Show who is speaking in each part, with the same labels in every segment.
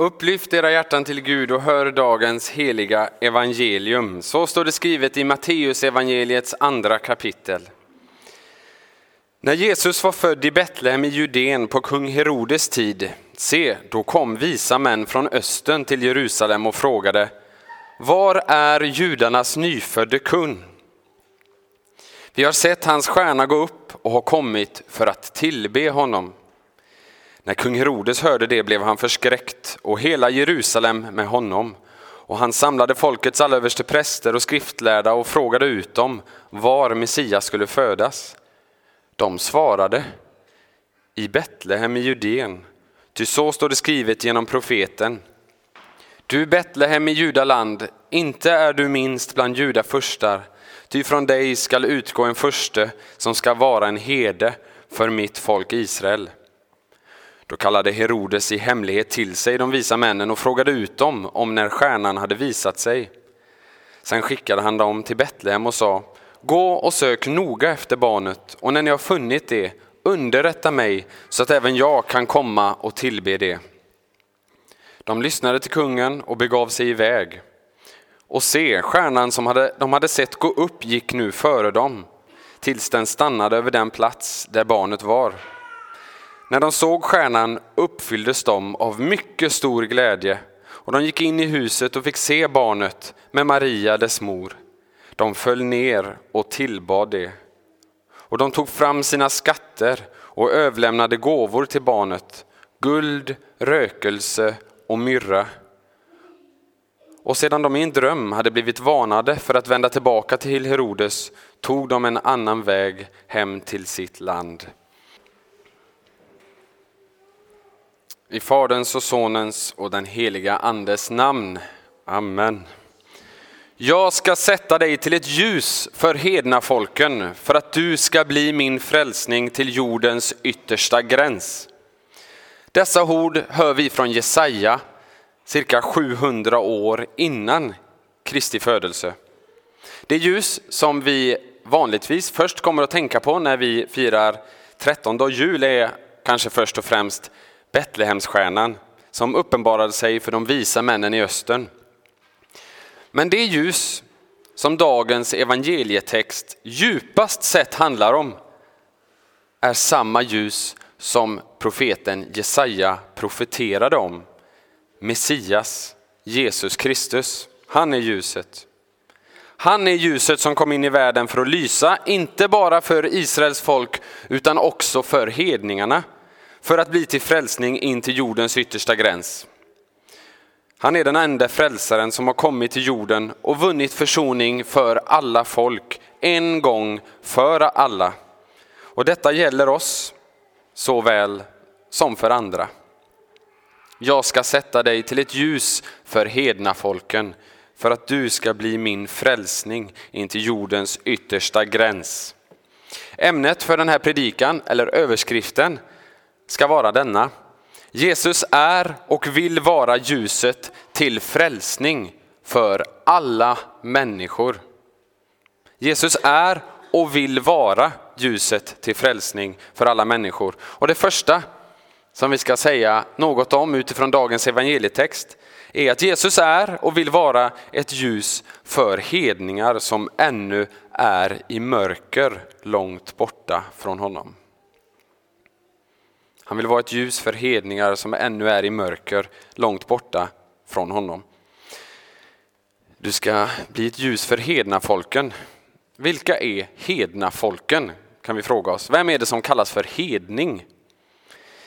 Speaker 1: Upplyft era hjärtan till Gud och hör dagens heliga evangelium. Så står det skrivet i Matteus evangeliets andra kapitel. När Jesus var född i Betlehem i Judeen på kung Herodes tid, se, då kom visa män från östern till Jerusalem och frågade, var är judarnas nyfödde kung? Vi har sett hans stjärna gå upp och har kommit för att tillbe honom. När kung Herodes hörde det blev han förskräckt och hela Jerusalem med honom. Och han samlade folkets alla präster och skriftlärda och frågade ut dem var Messias skulle födas. De svarade i Betlehem i Judeen, ty så står det skrivet genom profeten. Du Betlehem i Judaland, inte är du minst bland judafurstar, ty från dig skall utgå en furste som ska vara en herde för mitt folk Israel. Då kallade Herodes i hemlighet till sig de visa männen och frågade ut dem om när stjärnan hade visat sig. Sen skickade han dem till Betlehem och sa, gå och sök noga efter barnet och när ni har funnit det, underrätta mig så att även jag kan komma och tillbe det. De lyssnade till kungen och begav sig iväg. Och se, stjärnan som hade, de hade sett gå upp gick nu före dem, tills den stannade över den plats där barnet var. När de såg stjärnan uppfylldes de av mycket stor glädje och de gick in i huset och fick se barnet med Maria, dess mor. De föll ner och tillbad det. Och de tog fram sina skatter och överlämnade gåvor till barnet, guld, rökelse och myrra. Och sedan de i en dröm hade blivit varnade för att vända tillbaka till Herodes tog de en annan väg hem till sitt land. I Faderns och Sonens och den heliga Andes namn. Amen. Jag ska sätta dig till ett ljus för hedna folken för att du ska bli min frälsning till jordens yttersta gräns. Dessa ord hör vi från Jesaja cirka 700 år innan Kristi födelse. Det ljus som vi vanligtvis först kommer att tänka på när vi firar 13 jul är kanske först och främst Betlehemsstjärnan som uppenbarade sig för de visa männen i östern. Men det ljus som dagens evangelietext djupast sett handlar om är samma ljus som profeten Jesaja profeterade om. Messias, Jesus Kristus. Han är ljuset. Han är ljuset som kom in i världen för att lysa, inte bara för Israels folk utan också för hedningarna för att bli till frälsning in till jordens yttersta gräns. Han är den enda frälsaren som har kommit till jorden och vunnit försoning för alla folk, en gång för alla. Och detta gäller oss såväl som för andra. Jag ska sätta dig till ett ljus för hedna folken för att du ska bli min frälsning in till jordens yttersta gräns. Ämnet för den här predikan, eller överskriften, ska vara denna. Jesus är och vill vara ljuset till frälsning för alla människor. Jesus är och vill vara ljuset till frälsning för alla människor. Och det första som vi ska säga något om utifrån dagens evangelietext är att Jesus är och vill vara ett ljus för hedningar som ännu är i mörker långt borta från honom. Han vill vara ett ljus för hedningar som ännu är i mörker, långt borta från honom. Du ska bli ett ljus för hedna folken. Vilka är hedna folken? Kan vi fråga oss. Vem är det som kallas för hedning?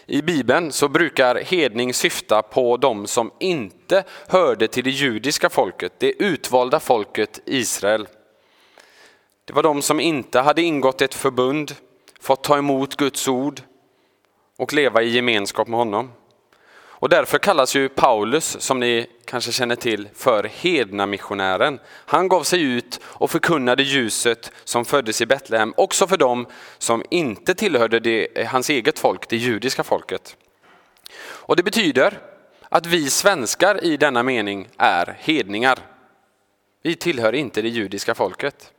Speaker 1: I Bibeln så brukar hedning syfta på de som inte hörde till det judiska folket, det utvalda folket Israel. Det var de som inte hade ingått ett förbund, fått ta emot Guds ord, och leva i gemenskap med honom. Och därför kallas ju Paulus, som ni kanske känner till, för hedna missionären. Han gav sig ut och förkunnade ljuset som föddes i Betlehem, också för dem som inte tillhörde det, eh, hans eget folk, det judiska folket. Och det betyder att vi svenskar i denna mening är hedningar. Vi tillhör inte det judiska folket.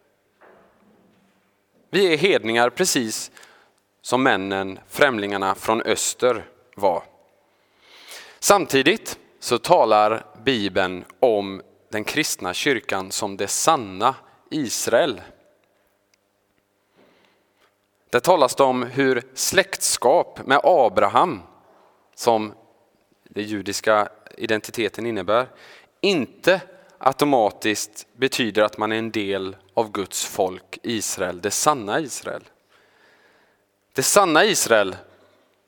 Speaker 1: Vi är hedningar precis som männen, främlingarna från öster var. Samtidigt så talar Bibeln om den kristna kyrkan som det sanna Israel. Där talas det om hur släktskap med Abraham, som den judiska identiteten innebär, inte automatiskt betyder att man är en del av Guds folk Israel, det sanna Israel. Det sanna Israel,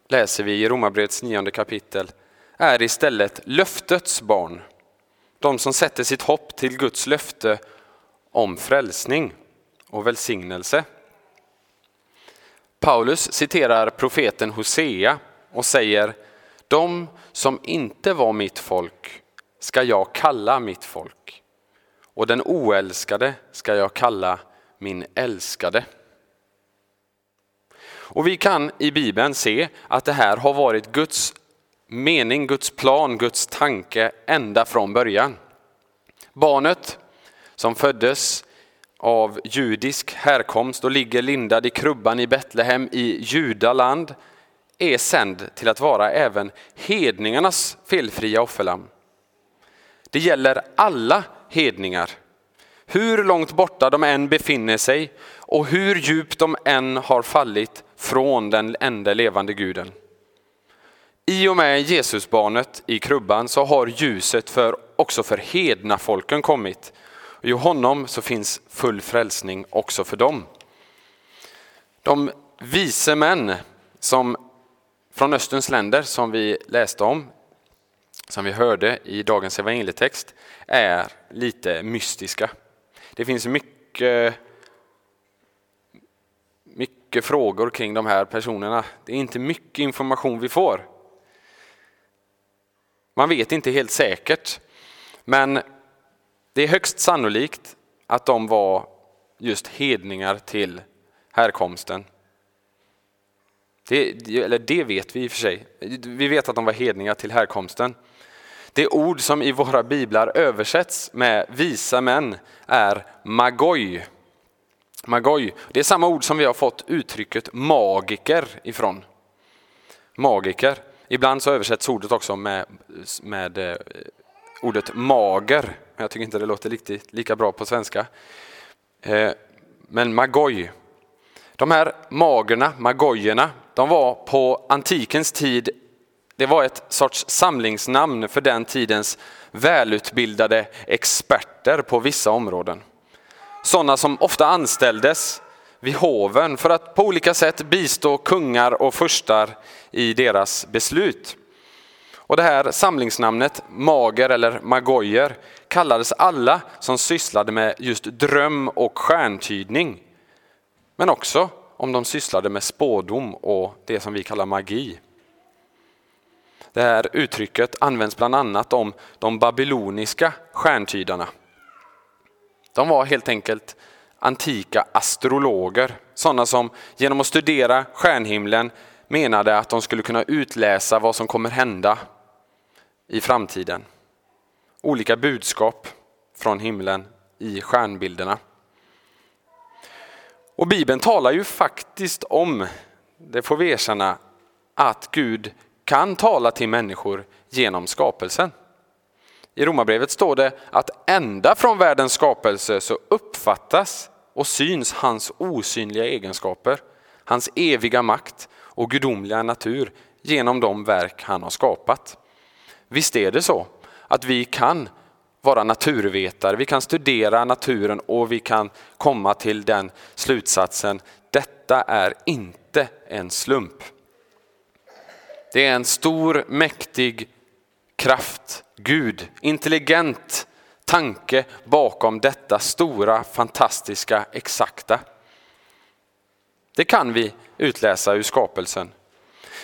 Speaker 1: läser vi i Romarbrevets nionde kapitel, är istället löftets barn. De som sätter sitt hopp till Guds löfte om frälsning och välsignelse. Paulus citerar profeten Hosea och säger De som inte var mitt folk ska jag kalla mitt folk och den oälskade ska jag kalla min älskade. Och vi kan i Bibeln se att det här har varit Guds mening, Guds plan, Guds tanke ända från början. Barnet som föddes av judisk härkomst och ligger lindad i krubban i Betlehem i judaland är sänd till att vara även hedningarnas felfria offerlamm. Det gäller alla hedningar, hur långt borta de än befinner sig och hur djupt de än har fallit från den enda levande guden. I och med Jesusbarnet i krubban så har ljuset för, också för hedna folken kommit. I honom så finns full frälsning också för dem. De vise män som, från Österns länder som vi läste om, som vi hörde i dagens evangelietext, är lite mystiska. Det finns mycket, mycket frågor kring de här personerna. Det är inte mycket information vi får. Man vet inte helt säkert, men det är högst sannolikt att de var just hedningar till härkomsten. Det, eller det vet vi i och för sig. Vi vet att de var hedningar till härkomsten. Det ord som i våra biblar översätts med visa män är magoj. Magoj. Det är samma ord som vi har fått uttrycket magiker ifrån. Magiker. Ibland så översätts ordet också med, med eh, ordet mager. Men jag tycker inte det låter riktigt lika bra på svenska. Eh, men magoj. De här magerna, magojerna, de var på antikens tid det var ett sorts samlingsnamn för den tidens välutbildade experter på vissa områden. Sådana som ofta anställdes vid hoven för att på olika sätt bistå kungar och furstar i deras beslut. Och det här samlingsnamnet, mager eller magojer, kallades alla som sysslade med just dröm och stjärntydning. Men också om de sysslade med spådom och det som vi kallar magi. Det här uttrycket används bland annat om de babyloniska stjärntydarna. De var helt enkelt antika astrologer, sådana som genom att studera stjärnhimlen menade att de skulle kunna utläsa vad som kommer hända i framtiden. Olika budskap från himlen i stjärnbilderna. Och Bibeln talar ju faktiskt om, det får vi erkänna, att Gud kan tala till människor genom skapelsen. I Romarbrevet står det att ända från världens skapelse så uppfattas och syns hans osynliga egenskaper, hans eviga makt och gudomliga natur genom de verk han har skapat. Visst är det så att vi kan vara naturvetare, vi kan studera naturen och vi kan komma till den slutsatsen, detta är inte en slump. Det är en stor, mäktig kraft, Gud, intelligent tanke bakom detta stora, fantastiska, exakta. Det kan vi utläsa ur skapelsen.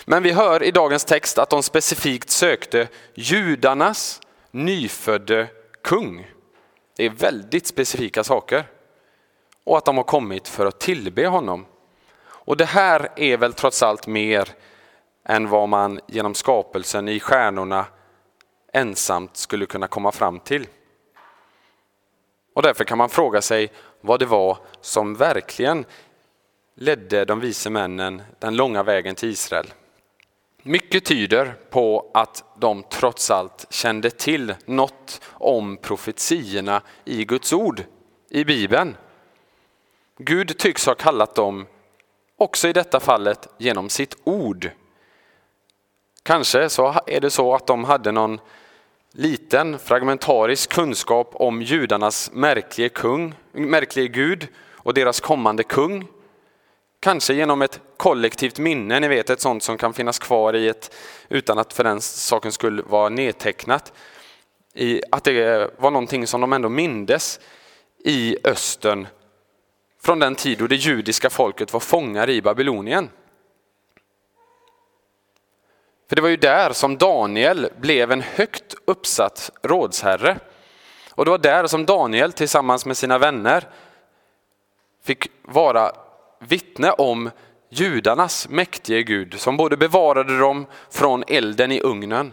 Speaker 1: Men vi hör i dagens text att de specifikt sökte judarnas nyfödde kung. Det är väldigt specifika saker. Och att de har kommit för att tillbe honom. Och det här är väl trots allt mer än vad man genom skapelsen i stjärnorna ensamt skulle kunna komma fram till. Och därför kan man fråga sig vad det var som verkligen ledde de vise männen den långa vägen till Israel. Mycket tyder på att de trots allt kände till något om profetiorna i Guds ord, i Bibeln. Gud tycks ha kallat dem, också i detta fallet, genom sitt ord. Kanske så är det så att de hade någon liten fragmentarisk kunskap om judarnas märklige, kung, märklige Gud och deras kommande kung. Kanske genom ett kollektivt minne, ni vet ett sånt som kan finnas kvar i ett, utan att för den saken skulle vara nedtecknat. I, att det var någonting som de ändå mindes i östern från den tid då det judiska folket var fångar i Babylonien. För det var ju där som Daniel blev en högt uppsatt rådsherre. Och det var där som Daniel tillsammans med sina vänner fick vara vittne om judarnas mäktige Gud som både bevarade dem från elden i ugnen,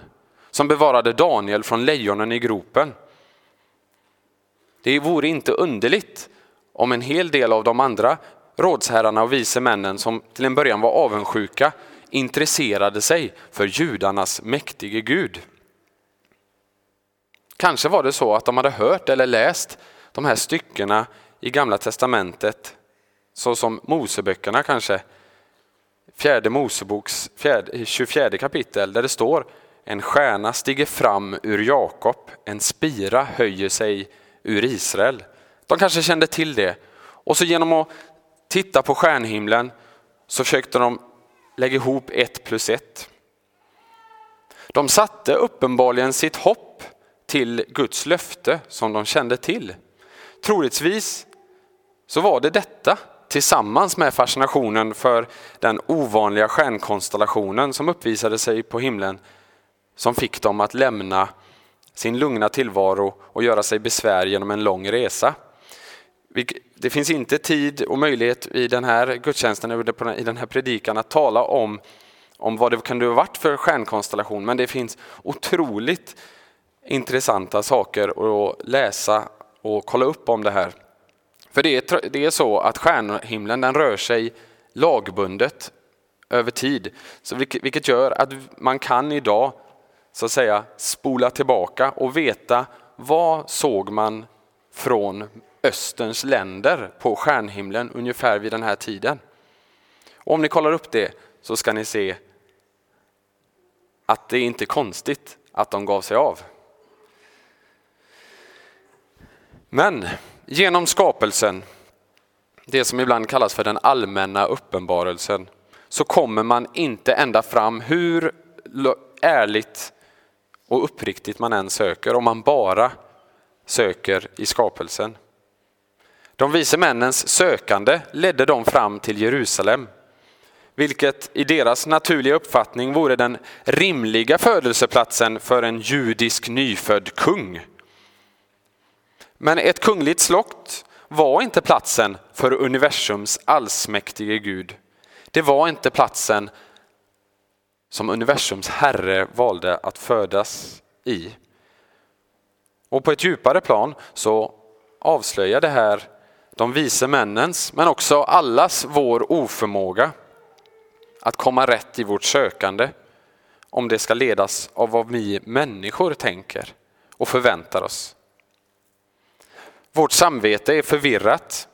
Speaker 1: som bevarade Daniel från lejonen i gropen. Det vore inte underligt om en hel del av de andra rådsherrarna och vise männen som till en början var avundsjuka intresserade sig för judarnas mäktige Gud. Kanske var det så att de hade hört eller läst de här styckena i Gamla Testamentet, såsom Moseböckerna kanske, fjärde Moseboks fjärde, 24 kapitel, där det står en stjärna stiger fram ur Jakob, en spira höjer sig ur Israel. De kanske kände till det. Och så genom att titta på stjärnhimlen så försökte de Lägg ihop ett plus ett. De satte uppenbarligen sitt hopp till Guds löfte som de kände till. Troligtvis så var det detta tillsammans med fascinationen för den ovanliga stjärnkonstellationen som uppvisade sig på himlen som fick dem att lämna sin lugna tillvaro och göra sig besvär genom en lång resa. Det finns inte tid och möjlighet i den här gudstjänsten, i den här predikan, att tala om, om vad det kunde ha varit för stjärnkonstellation, men det finns otroligt intressanta saker att läsa och kolla upp om det här. För det är, det är så att stjärnhimlen den rör sig lagbundet över tid, så vilket, vilket gör att man kan idag så att säga spola tillbaka och veta vad såg man från Österns länder på stjärnhimlen ungefär vid den här tiden. Och om ni kollar upp det så ska ni se att det är inte konstigt att de gav sig av. Men genom skapelsen, det som ibland kallas för den allmänna uppenbarelsen, så kommer man inte ända fram hur ärligt och uppriktigt man än söker, om man bara söker i skapelsen. De vise männens sökande ledde dem fram till Jerusalem, vilket i deras naturliga uppfattning vore den rimliga födelseplatsen för en judisk nyfödd kung. Men ett kungligt slott var inte platsen för universums allsmäktige Gud. Det var inte platsen som universums herre valde att födas i. Och på ett djupare plan så avslöjar det här de vise männens, men också allas vår oförmåga att komma rätt i vårt sökande om det ska ledas av vad vi människor tänker och förväntar oss. Vårt samvete är förvirrat,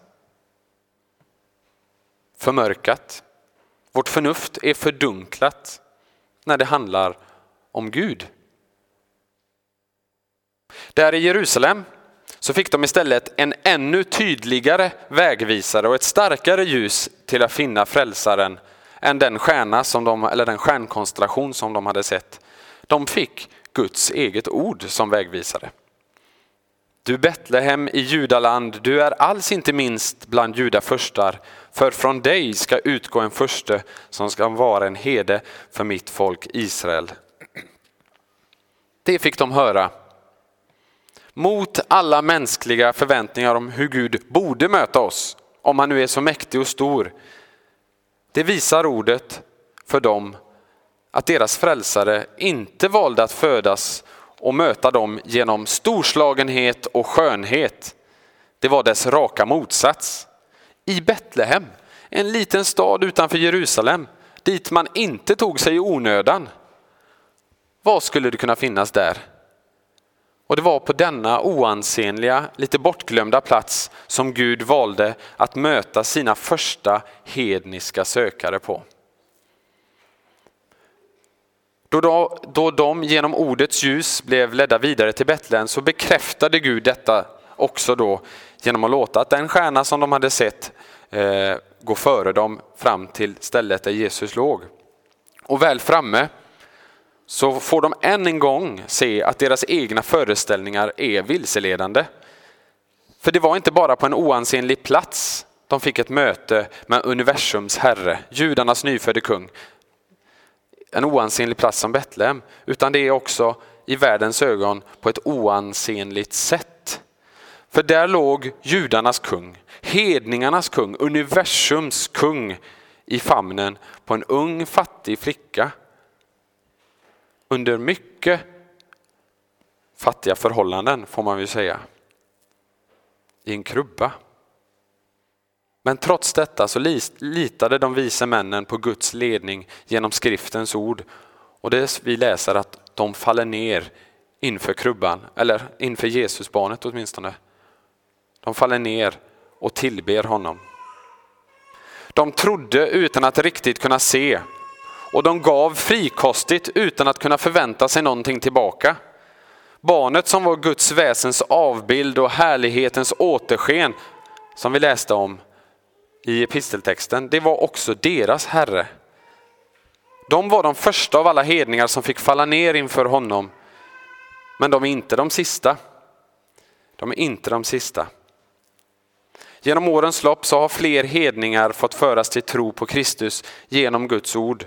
Speaker 1: förmörkat. Vårt förnuft är fördunklat när det handlar om Gud. Där i Jerusalem så fick de istället en ännu tydligare vägvisare och ett starkare ljus till att finna frälsaren än den stjärna som de, eller den stjärnkonstellation som de hade sett. De fick Guds eget ord som vägvisare. Du Betlehem i Judaland, du är alls inte minst bland judafurstar, för från dig ska utgå en furste som ska vara en hede för mitt folk Israel. Det fick de höra mot alla mänskliga förväntningar om hur Gud borde möta oss, om han nu är så mäktig och stor. Det visar ordet för dem att deras frälsare inte valde att födas och möta dem genom storslagenhet och skönhet. Det var dess raka motsats. I Betlehem, en liten stad utanför Jerusalem, dit man inte tog sig i onödan. Vad skulle det kunna finnas där? Och det var på denna oansenliga, lite bortglömda plats som Gud valde att möta sina första hedniska sökare på. Då, då, då de genom ordets ljus blev ledda vidare till Betlehem så bekräftade Gud detta också då genom att låta att den stjärna som de hade sett eh, gå före dem fram till stället där Jesus låg. Och väl framme så får de än en gång se att deras egna föreställningar är vilseledande. För det var inte bara på en oansenlig plats de fick ett möte med universums herre, judarnas nyfödde kung. En oansenlig plats som Betlehem, utan det är också i världens ögon på ett oansenligt sätt. För där låg judarnas kung, hedningarnas kung, universums kung i famnen på en ung fattig flicka under mycket fattiga förhållanden får man väl säga. I en krubba. Men trots detta så litade de vise männen på Guds ledning genom skriftens ord. Och det vi läser att de faller ner inför krubban, eller inför Jesusbarnet åtminstone. De faller ner och tillber honom. De trodde utan att riktigt kunna se och de gav frikostigt utan att kunna förvänta sig någonting tillbaka. Barnet som var Guds väsens avbild och härlighetens återsken som vi läste om i episteltexten, det var också deras herre. De var de första av alla hedningar som fick falla ner inför honom. Men de är inte de sista. De är inte de sista. Genom årens lopp så har fler hedningar fått föras till tro på Kristus genom Guds ord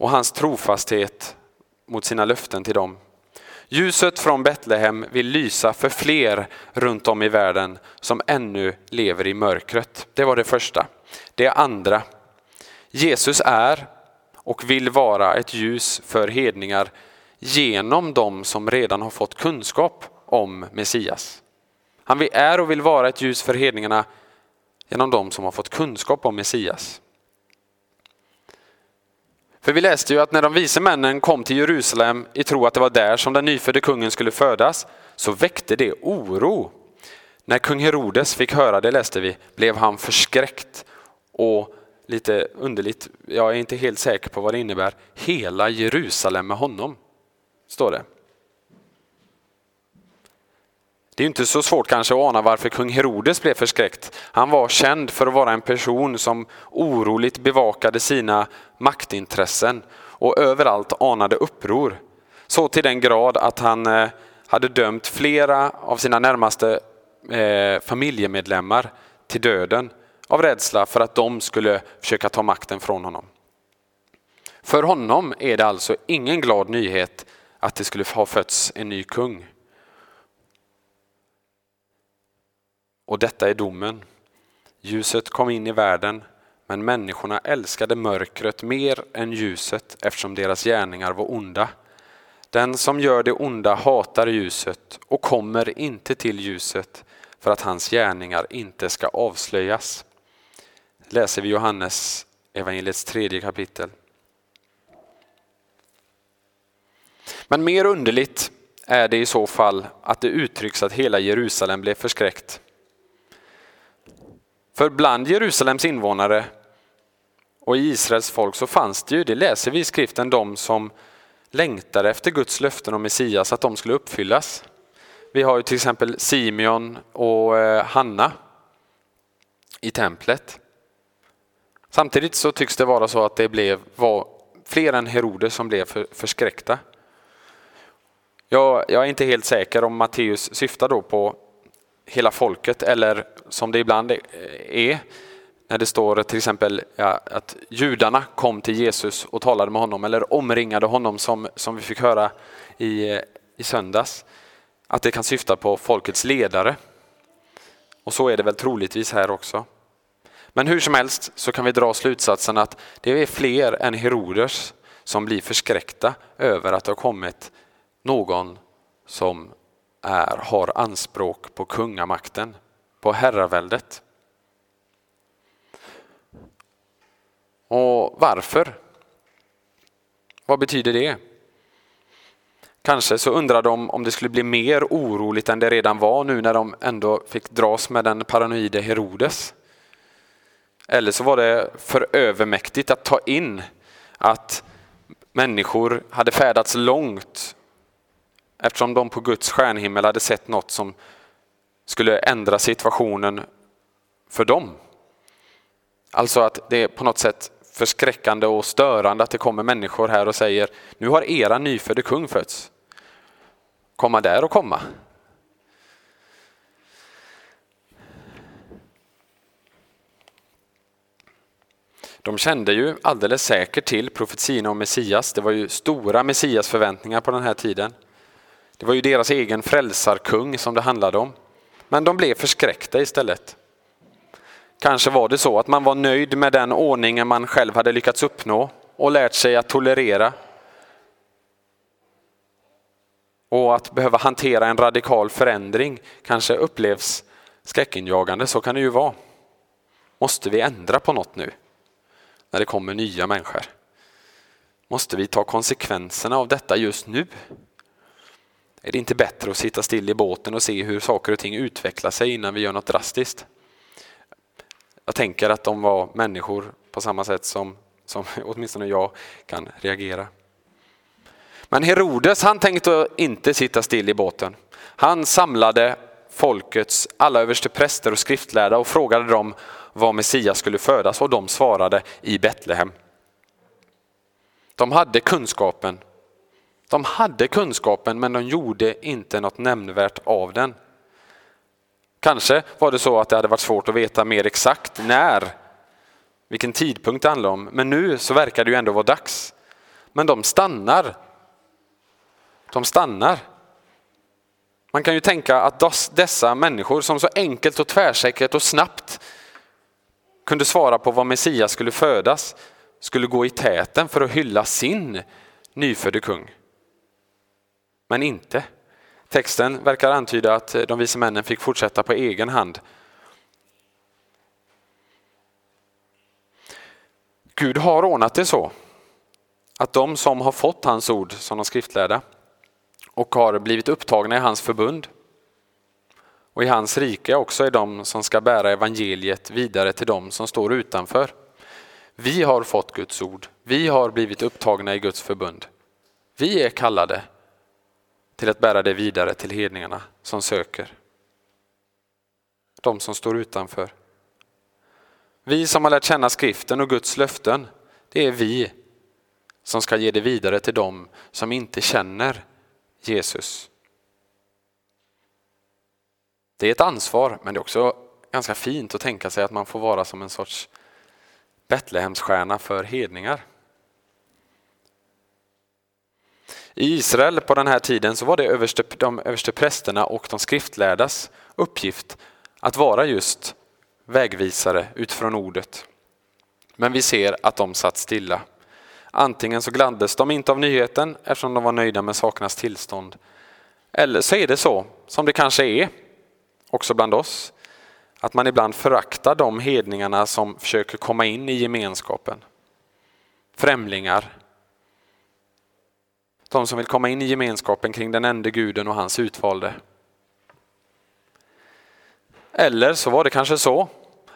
Speaker 1: och hans trofasthet mot sina löften till dem. Ljuset från Betlehem vill lysa för fler runt om i världen som ännu lever i mörkret. Det var det första. Det andra. Jesus är och vill vara ett ljus för hedningar genom dem som redan har fått kunskap om Messias. Han är och vill vara ett ljus för hedningarna genom dem som har fått kunskap om Messias. För vi läste ju att när de vise männen kom till Jerusalem i tro att det var där som den nyfödde kungen skulle födas, så väckte det oro. När kung Herodes fick höra det, läste vi, blev han förskräckt och lite underligt, jag är inte helt säker på vad det innebär, hela Jerusalem med honom, står det. Det är inte så svårt kanske att ana varför kung Herodes blev förskräckt. Han var känd för att vara en person som oroligt bevakade sina maktintressen och överallt anade uppror. Så till den grad att han eh, hade dömt flera av sina närmaste eh, familjemedlemmar till döden av rädsla för att de skulle försöka ta makten från honom. För honom är det alltså ingen glad nyhet att det skulle ha fötts en ny kung. Och detta är domen. Ljuset kom in i världen, men människorna älskade mörkret mer än ljuset eftersom deras gärningar var onda. Den som gör det onda hatar ljuset och kommer inte till ljuset för att hans gärningar inte ska avslöjas. läser vi Johannes evangeliets tredje kapitel. Men mer underligt är det i så fall att det uttrycks att hela Jerusalem blev förskräckt. För bland Jerusalems invånare och i Israels folk så fanns det ju, det läser vi i skriften, de som längtade efter Guds löften om Messias, att de skulle uppfyllas. Vi har ju till exempel Simeon och eh, Hanna i templet. Samtidigt så tycks det vara så att det blev, var fler än Herodes som blev för, förskräckta. Jag, jag är inte helt säker om Matteus syftar då på hela folket eller som det ibland är när det står till exempel ja, att judarna kom till Jesus och talade med honom eller omringade honom som, som vi fick höra i, i söndags. Att det kan syfta på folkets ledare. Och så är det väl troligtvis här också. Men hur som helst så kan vi dra slutsatsen att det är fler än Herodes som blir förskräckta över att det har kommit någon som är, har anspråk på kungamakten, på herraväldet. Och varför? Vad betyder det? Kanske så undrar de om det skulle bli mer oroligt än det redan var nu när de ändå fick dras med den paranoide Herodes. Eller så var det för övermäktigt att ta in att människor hade färdats långt eftersom de på Guds stjärnhimmel hade sett något som skulle ändra situationen för dem. Alltså att det är på något sätt förskräckande och störande att det kommer människor här och säger nu har era nyfödde kung fötts. Komma där och komma. De kände ju alldeles säkert till profetiorna om Messias. Det var ju stora Messias-förväntningar på den här tiden. Det var ju deras egen frälsarkung som det handlade om. Men de blev förskräckta istället. Kanske var det så att man var nöjd med den ordningen man själv hade lyckats uppnå och lärt sig att tolerera. Och att behöva hantera en radikal förändring kanske upplevs skräckinjagande, så kan det ju vara. Måste vi ändra på något nu? När det kommer nya människor. Måste vi ta konsekvenserna av detta just nu? Är det inte bättre att sitta still i båten och se hur saker och ting utvecklar sig innan vi gör något drastiskt? Jag tänker att de var människor på samma sätt som, som åtminstone jag kan reagera. Men Herodes han tänkte inte sitta still i båten. Han samlade folkets alla överste präster och skriftlärda och frågade dem var Messias skulle födas och de svarade i Betlehem. De hade kunskapen. De hade kunskapen men de gjorde inte något nämnvärt av den. Kanske var det så att det hade varit svårt att veta mer exakt när, vilken tidpunkt det handlade om. Men nu så verkar det ju ändå vara dags. Men de stannar. De stannar. Man kan ju tänka att dessa människor som så enkelt och tvärsäkert och snabbt kunde svara på var Messias skulle födas skulle gå i täten för att hylla sin nyfödde kung. Men inte. Texten verkar antyda att eh, de vise männen fick fortsätta på egen hand. Gud har ordnat det så att de som har fått hans ord som de skriftlärda och har blivit upptagna i hans förbund och i hans rike också är de som ska bära evangeliet vidare till de som står utanför. Vi har fått Guds ord. Vi har blivit upptagna i Guds förbund. Vi är kallade till att bära det vidare till hedningarna som söker. De som står utanför. Vi som har lärt känna skriften och Guds löften, det är vi som ska ge det vidare till dem som inte känner Jesus. Det är ett ansvar, men det är också ganska fint att tänka sig att man får vara som en sorts Betlehemsstjärna för hedningar. I Israel på den här tiden så var det överste, de överste prästerna och de skriftlärdas uppgift att vara just vägvisare utifrån ordet. Men vi ser att de satt stilla. Antingen så gladdes de inte av nyheten eftersom de var nöjda med sakernas tillstånd. Eller så är det så, som det kanske är, också bland oss, att man ibland föraktar de hedningarna som försöker komma in i gemenskapen. Främlingar, de som vill komma in i gemenskapen kring den enda guden och hans utvalde. Eller så var det kanske så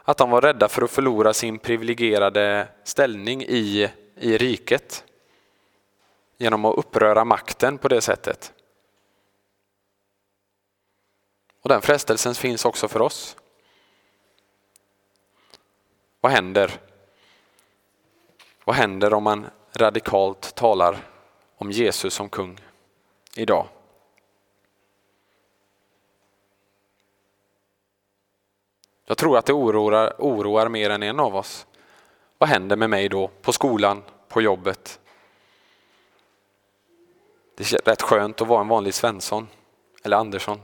Speaker 1: att de var rädda för att förlora sin privilegierade ställning i, i riket genom att uppröra makten på det sättet. Och den frestelsen finns också för oss. Vad händer? Vad händer om man radikalt talar om Jesus som kung idag. Jag tror att det oroar, oroar mer än en av oss. Vad händer med mig då på skolan, på jobbet? Det är rätt skönt att vara en vanlig Svensson eller Andersson.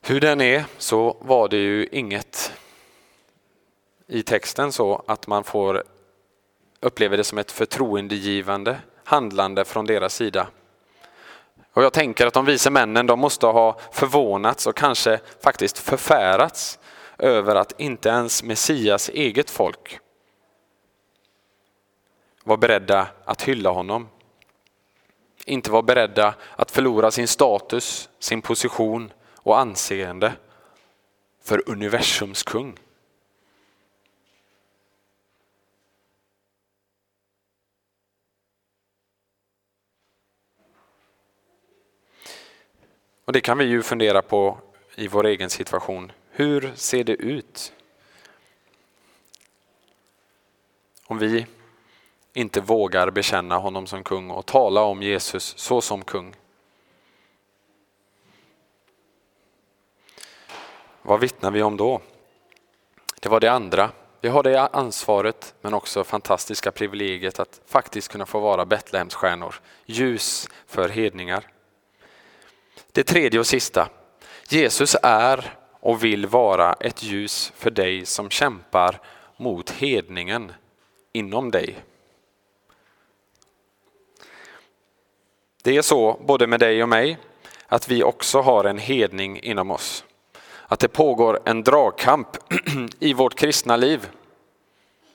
Speaker 1: Hur den är så var det ju inget i texten så att man får uppleva det som ett förtroendegivande handlande från deras sida. Och jag tänker att de vise männen de måste ha förvånats och kanske faktiskt förfärats över att inte ens Messias eget folk var beredda att hylla honom. Inte var beredda att förlora sin status, sin position och anseende för universums kung. Och det kan vi ju fundera på i vår egen situation. Hur ser det ut? Om vi inte vågar bekänna honom som kung och tala om Jesus så som kung. Vad vittnar vi om då? Det var det andra. Vi har det ansvaret men också fantastiska privilegiet att faktiskt kunna få vara Betlehemsstjärnor, ljus för hedningar. Det tredje och sista. Jesus är och vill vara ett ljus för dig som kämpar mot hedningen inom dig. Det är så både med dig och mig att vi också har en hedning inom oss. Att det pågår en dragkamp i vårt kristna liv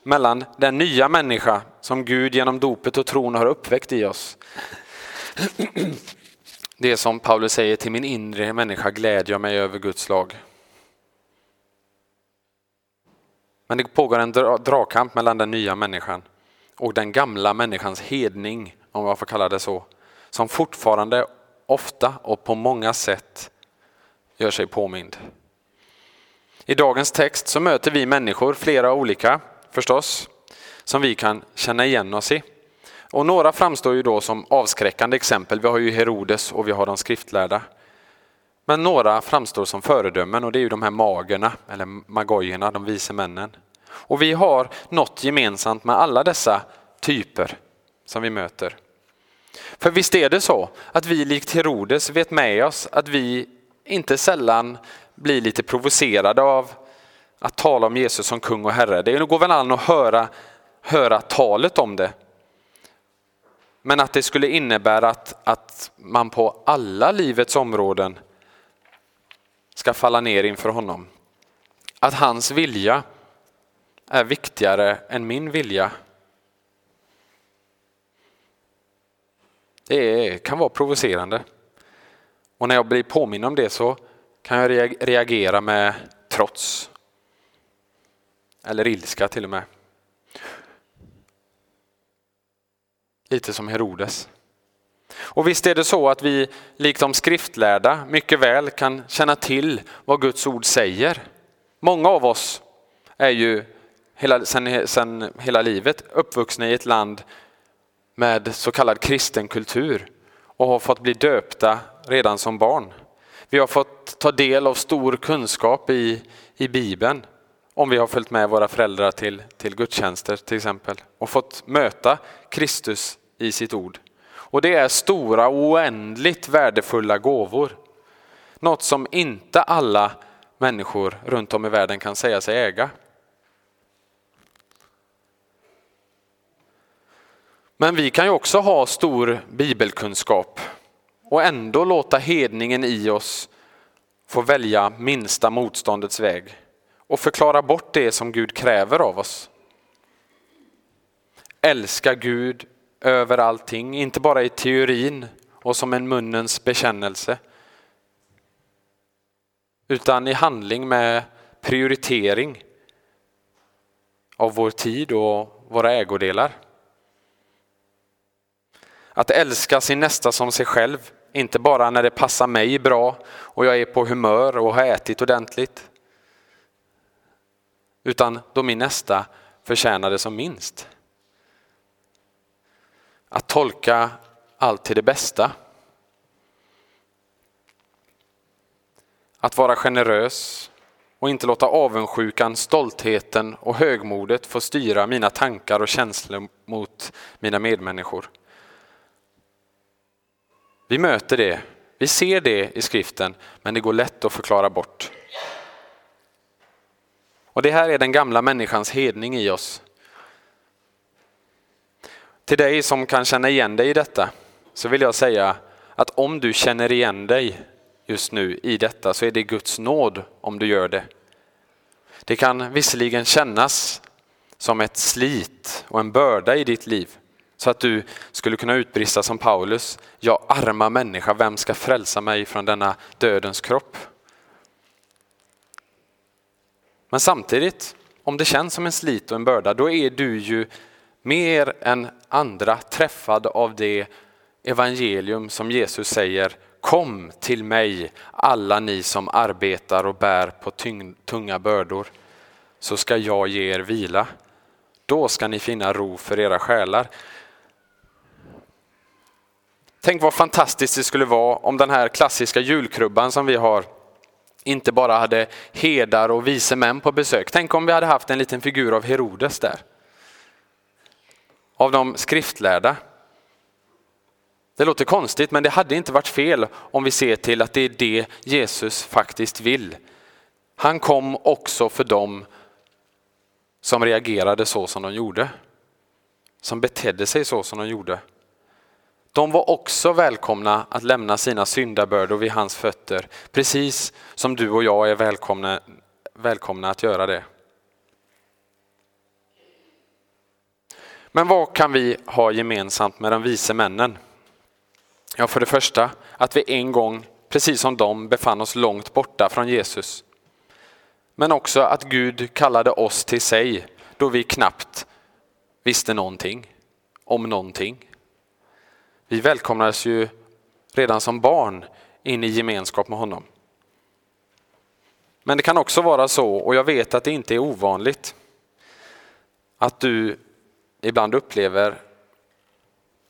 Speaker 1: mellan den nya människa som Gud genom dopet och tron har uppväckt i oss det som Paulus säger, till min inre människa glädjer jag mig över Guds lag. Men det pågår en dragkamp mellan den nya människan och den gamla människans hedning, om jag får kalla det så, som fortfarande ofta och på många sätt gör sig påmind. I dagens text så möter vi människor, flera olika förstås, som vi kan känna igen oss i. Och några framstår ju då som avskräckande exempel. Vi har ju Herodes och vi har de skriftlärda. Men några framstår som föredömen och det är ju de här magerna, eller magojerna, de vise männen. Och vi har något gemensamt med alla dessa typer som vi möter. För visst är det så att vi likt Herodes vet med oss att vi inte sällan blir lite provocerade av att tala om Jesus som kung och herre. Det går väl an att höra, höra talet om det. Men att det skulle innebära att, att man på alla livets områden ska falla ner inför honom. Att hans vilja är viktigare än min vilja. Det kan vara provocerande. Och när jag blir påminn om det så kan jag reagera med trots. Eller ilska till och med. Lite som Herodes. Och visst är det så att vi, likt de skriftlärda, mycket väl kan känna till vad Guds ord säger. Många av oss är ju hela, sen, sen hela livet uppvuxna i ett land med så kallad kristen kultur och har fått bli döpta redan som barn. Vi har fått ta del av stor kunskap i, i Bibeln om vi har följt med våra föräldrar till, till gudstjänster till exempel och fått möta Kristus i sitt ord. Och det är stora oändligt värdefulla gåvor. Något som inte alla människor runt om i världen kan säga sig äga. Men vi kan ju också ha stor bibelkunskap och ändå låta hedningen i oss få välja minsta motståndets väg och förklara bort det som Gud kräver av oss. Älska Gud över allting, inte bara i teorin och som en munnens bekännelse. Utan i handling med prioritering av vår tid och våra ägodelar. Att älska sin nästa som sig själv, inte bara när det passar mig bra och jag är på humör och har ätit ordentligt. Utan då min nästa förtjänar det som minst. Att tolka allt till det bästa. Att vara generös och inte låta avundsjukan, stoltheten och högmodet få styra mina tankar och känslor mot mina medmänniskor. Vi möter det, vi ser det i skriften, men det går lätt att förklara bort. Och det här är den gamla människans hedning i oss. Till dig som kan känna igen dig i detta så vill jag säga att om du känner igen dig just nu i detta så är det Guds nåd om du gör det. Det kan visserligen kännas som ett slit och en börda i ditt liv. Så att du skulle kunna utbrista som Paulus. Jag arma människa, vem ska frälsa mig från denna dödens kropp? Men samtidigt, om det känns som en slit och en börda, då är du ju mer än andra träffad av det evangelium som Jesus säger Kom till mig alla ni som arbetar och bär på tunga bördor så ska jag ge er vila. Då ska ni finna ro för era själar. Tänk vad fantastiskt det skulle vara om den här klassiska julkrubban som vi har inte bara hade hedar och vise män på besök. Tänk om vi hade haft en liten figur av Herodes där. Av de skriftlärda. Det låter konstigt men det hade inte varit fel om vi ser till att det är det Jesus faktiskt vill. Han kom också för dem som reagerade så som de gjorde. Som betedde sig så som de gjorde. De var också välkomna att lämna sina syndabördor vid hans fötter, precis som du och jag är välkomna, välkomna att göra det. Men vad kan vi ha gemensamt med de vise männen? Ja, för det första att vi en gång, precis som de, befann oss långt borta från Jesus. Men också att Gud kallade oss till sig då vi knappt visste någonting om någonting. Vi välkomnades ju redan som barn in i gemenskap med honom. Men det kan också vara så, och jag vet att det inte är ovanligt, att du ibland upplever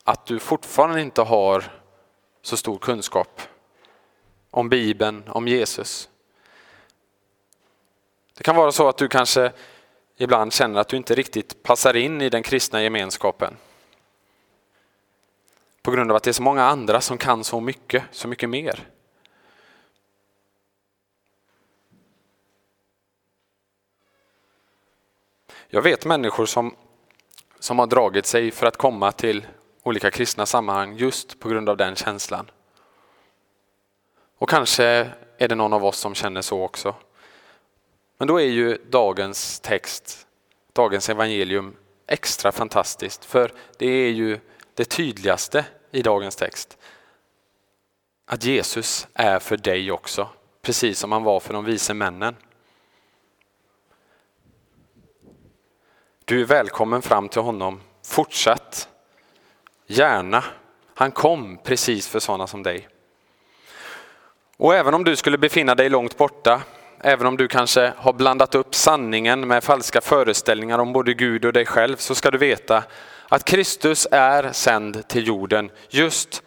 Speaker 1: att du fortfarande inte har så stor kunskap om Bibeln, om Jesus. Det kan vara så att du kanske ibland känner att du inte riktigt passar in i den kristna gemenskapen. På grund av att det är så många andra som kan så mycket, så mycket mer. Jag vet människor som, som har dragit sig för att komma till olika kristna sammanhang just på grund av den känslan. Och kanske är det någon av oss som känner så också. Men då är ju dagens text, dagens evangelium extra fantastiskt för det är ju det tydligaste i dagens text. Att Jesus är för dig också, precis som han var för de vise männen. Du är välkommen fram till honom, fortsatt, gärna. Han kom precis för sådana som dig. Och även om du skulle befinna dig långt borta, även om du kanske har blandat upp sanningen med falska föreställningar om både Gud och dig själv, så ska du veta att Kristus är sänd till jorden just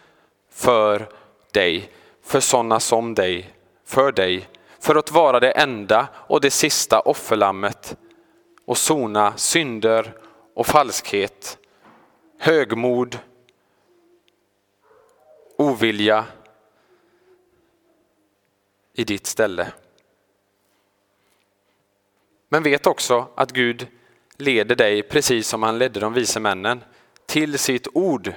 Speaker 1: för dig, för sådana som dig, för dig, för att vara det enda och det sista offerlammet och sona synder och falskhet, högmod, ovilja i ditt ställe. Men vet också att Gud leder dig, precis som han ledde de vise männen, till sitt ord.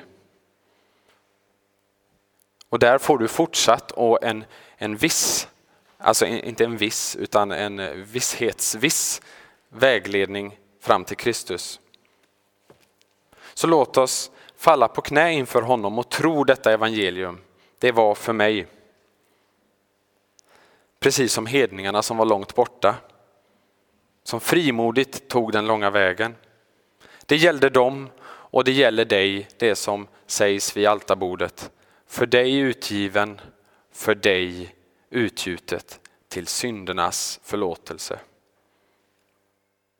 Speaker 1: Och där får du fortsatt och en, en viss, alltså inte en viss, utan en visshetsviss vägledning fram till Kristus. Så låt oss falla på knä inför honom och tro detta evangelium. Det var för mig. Precis som hedningarna som var långt borta som frimodigt tog den långa vägen. Det gällde dem och det gäller dig, det som sägs vid altarbordet. För dig utgiven, för dig utgjutet till syndernas förlåtelse.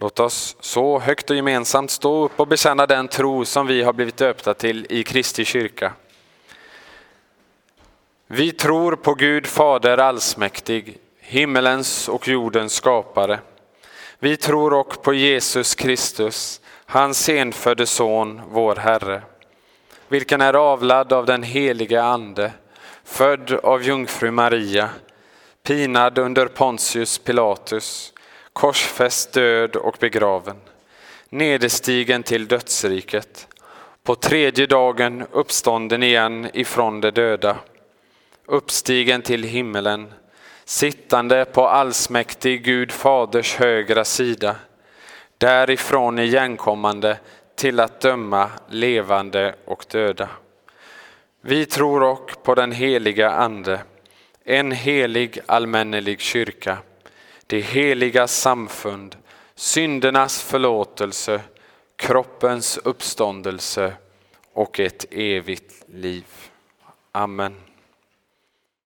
Speaker 1: Låt oss så högt och gemensamt stå upp och bekänna den tro som vi har blivit döpta till i Kristi kyrka. Vi tror på Gud Fader allsmäktig, himmelens och jordens skapare. Vi tror också på Jesus Kristus, hans enfödde son, vår Herre, vilken är avlad av den helige Ande, född av jungfru Maria, pinad under Pontius Pilatus, korsfäst, död och begraven, nederstigen till dödsriket, på tredje dagen uppstånden igen ifrån de döda, uppstigen till himmelen, sittande på allsmäktig Gud faders högra sida, därifrån igenkommande till att döma levande och döda. Vi tror också på den heliga Ande, en helig allmännelig kyrka, det heliga samfund, syndernas förlåtelse, kroppens uppståndelse och ett evigt liv. Amen.